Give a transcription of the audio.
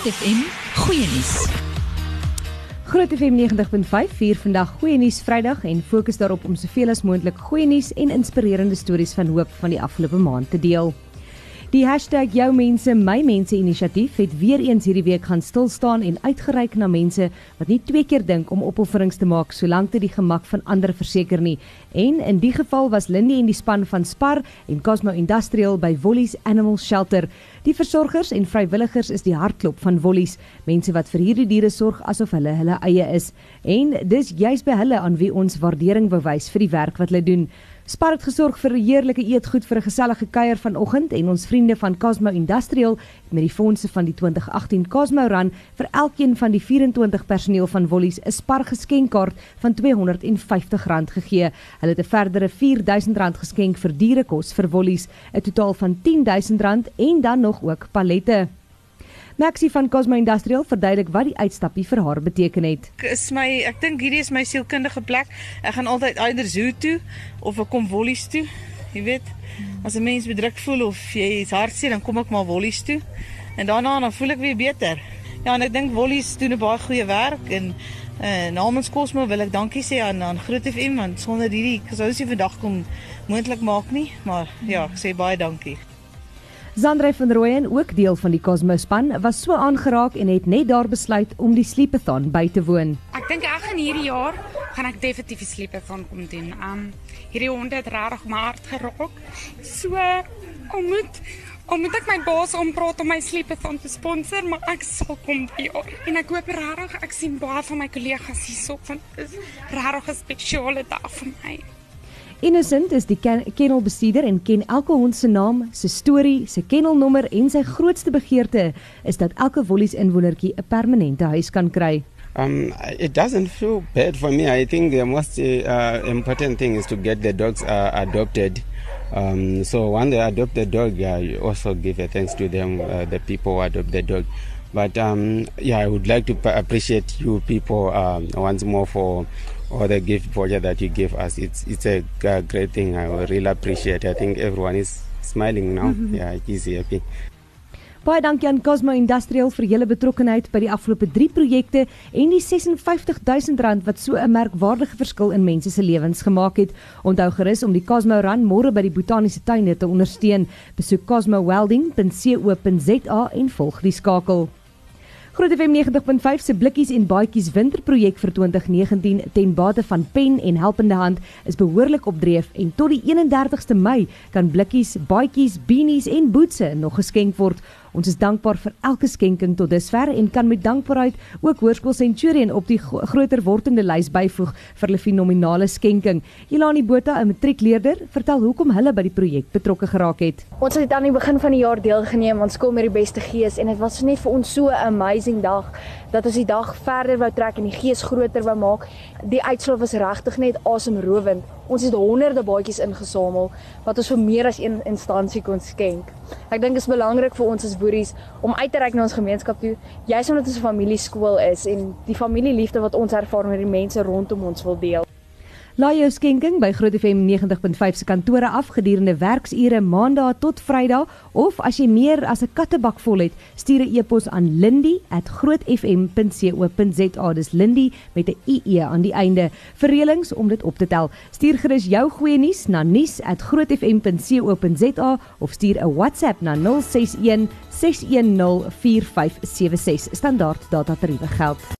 Groot FM goeie nuus. Groot FM 90.5 vier vandag goeie nuus Vrydag en fokus daarop om soveel as moontlik goeie nuus en inspirerende stories van hoop van die afgelope maand te deel. Die hashtag jou mense my mense inisiatief het weer eens hierdie week gaan stil staan en uitgereik na mense wat nie twee keer dink om opofferings te maak solank dit die gemak van ander verseker nie. En in die geval was Lindy en die span van Spar en Cosmo Industrial by Wollies Animal Shelter. Die versorgers en vrywilligers is die hartklop van Wollies, mense wat vir hierdie diere sorg asof hulle hulle eie is. En dis juis by hulle aan wie ons waardering bewys vir die werk wat hulle doen. Spar het gesorg vir 'n heerlike eetgoed vir 'n gesellige kuier vanoggend en ons vriende van Cosmo Industrial met die fondse van die 2018 Cosmo Run vir elkeen van die 24 personeel van Wollies 'n Spar geskenkkaart van R250 gegee. Hulle het 'n verdere R4000 geskenk vir dierekos vir Wollies, 'n totaal van R10000 en dan nog ook pallette. Maxie van Cosmo Industrial verduidelik wat die uitstappie vir haar beteken het. Is my ek dink hierdie is my sielkundige plek. Ek gaan altyd eider zoo toe of ek kom wollies toe. Jy weet, as 'n mens bedruk voel of jy is hartseer, dan kom ek maar wollies toe. En daarna dan voel ek weer beter. Ja, en ek dink wollies doen 'n baie goeie werk en uh, namens Cosmo wil ek dankie sê aan aan Groot FM want sonder hierdie sou ons nie vandag kon moontlik maak nie, maar ja, ek sê baie dankie. Zandrey van Rooyen, ook deel van die Cosmo span, was so aangeraak en het net daar besluit om die sleepathon by te woon. Ek dink ek gaan hierdie jaar gaan ek definitief 'n sleepathon kom doen. Um hierdie honde het regtig my hart gerok. So om moet om moet ek my baas ompraat om my sleepathon te sponsor, maar ek sal kom die jaar. En ek hoop regtig ek sien baie van my kollegas hierso van dis regtig 'n spesiale dag vir my. Innocent is die ken kennelbestuurder en ken elke hond se naam, sy storie, sy kennelnommer en sy grootste begeerte is dat elke Wollies inwonertjie 'n permanente huis kan kry. Um, it doesn't feel bad for me. I think the most uh, important thing is to get the dogs uh, adopted. Um, so when they adopt the dog, uh, you also give a thanks to them, uh, the people who adopt the dog. But um, yeah, I would like to appreciate you people um, once more for all the gift voucher that you give us. It's it's a great thing. I really appreciate. It. I think everyone is smiling now. Mm -hmm. Yeah, is happy. Baie dankie aan Cosmo Industrial vir julle betrokkeheid by die afgelope 3 projekte en die R56000 wat so 'n merkwaardige verskil in mense se lewens gemaak het. Onthou gerus om die Cosmo Run môre by die Botaniese Tuine te ondersteun. Besoek cosmowelding.co.za en volg die skakel. Groot FM 90.5 se blikkies en baadjies winterprojek vir 2019 ten bate van Pen en Helpende Hand is behoorlik opdreef en tot die 31ste Mei kan blikkies, baadjies, beanies en boetse nog geskenk word. Ons is dankbaar vir elke skenking tot dusver en kan met dankbaarheid ook Hoërskool Centurion op die groter wordende lys byvoeg vir hulle fenominale skenking. Ilani Botha, 'n matriekleerder, vertel hoekom hulle by die projek betrokke geraak het. Ons het aan die begin van die jaar deelgeneem aan skool met die beste gees en dit was net vir ons so 'n amazing dag dat ons die dag verder wou trek en die gees groter wou maak. Die uitslag was regtig net asemrowend. Ons het honderde baadjies ingesamel wat ons vir meer as een instansie kon skenk. Ek dink dit is belangrik vir ons as boeries om uit te reik na ons gemeenskap toe, juis omdat ons 'n familieskool is en die familieliefde wat ons ervaar met die mense rondom ons wil deel. Laai jou skenking by Groot FM 90.5 se kantore af gedurende werksure Maandag tot Vrydag of as jy meer as 'n kattebak vol het, stuur 'n e-pos aan lindy@grootfm.co.za. Dis Lindy met 'n ie aan die einde. Vir reëlings om dit op te tel, stuur gerus jou goeie nuus na nuus@grootfm.co.za of stuur 'n WhatsApp na 061 610 4576. Standaard data tariewe geld.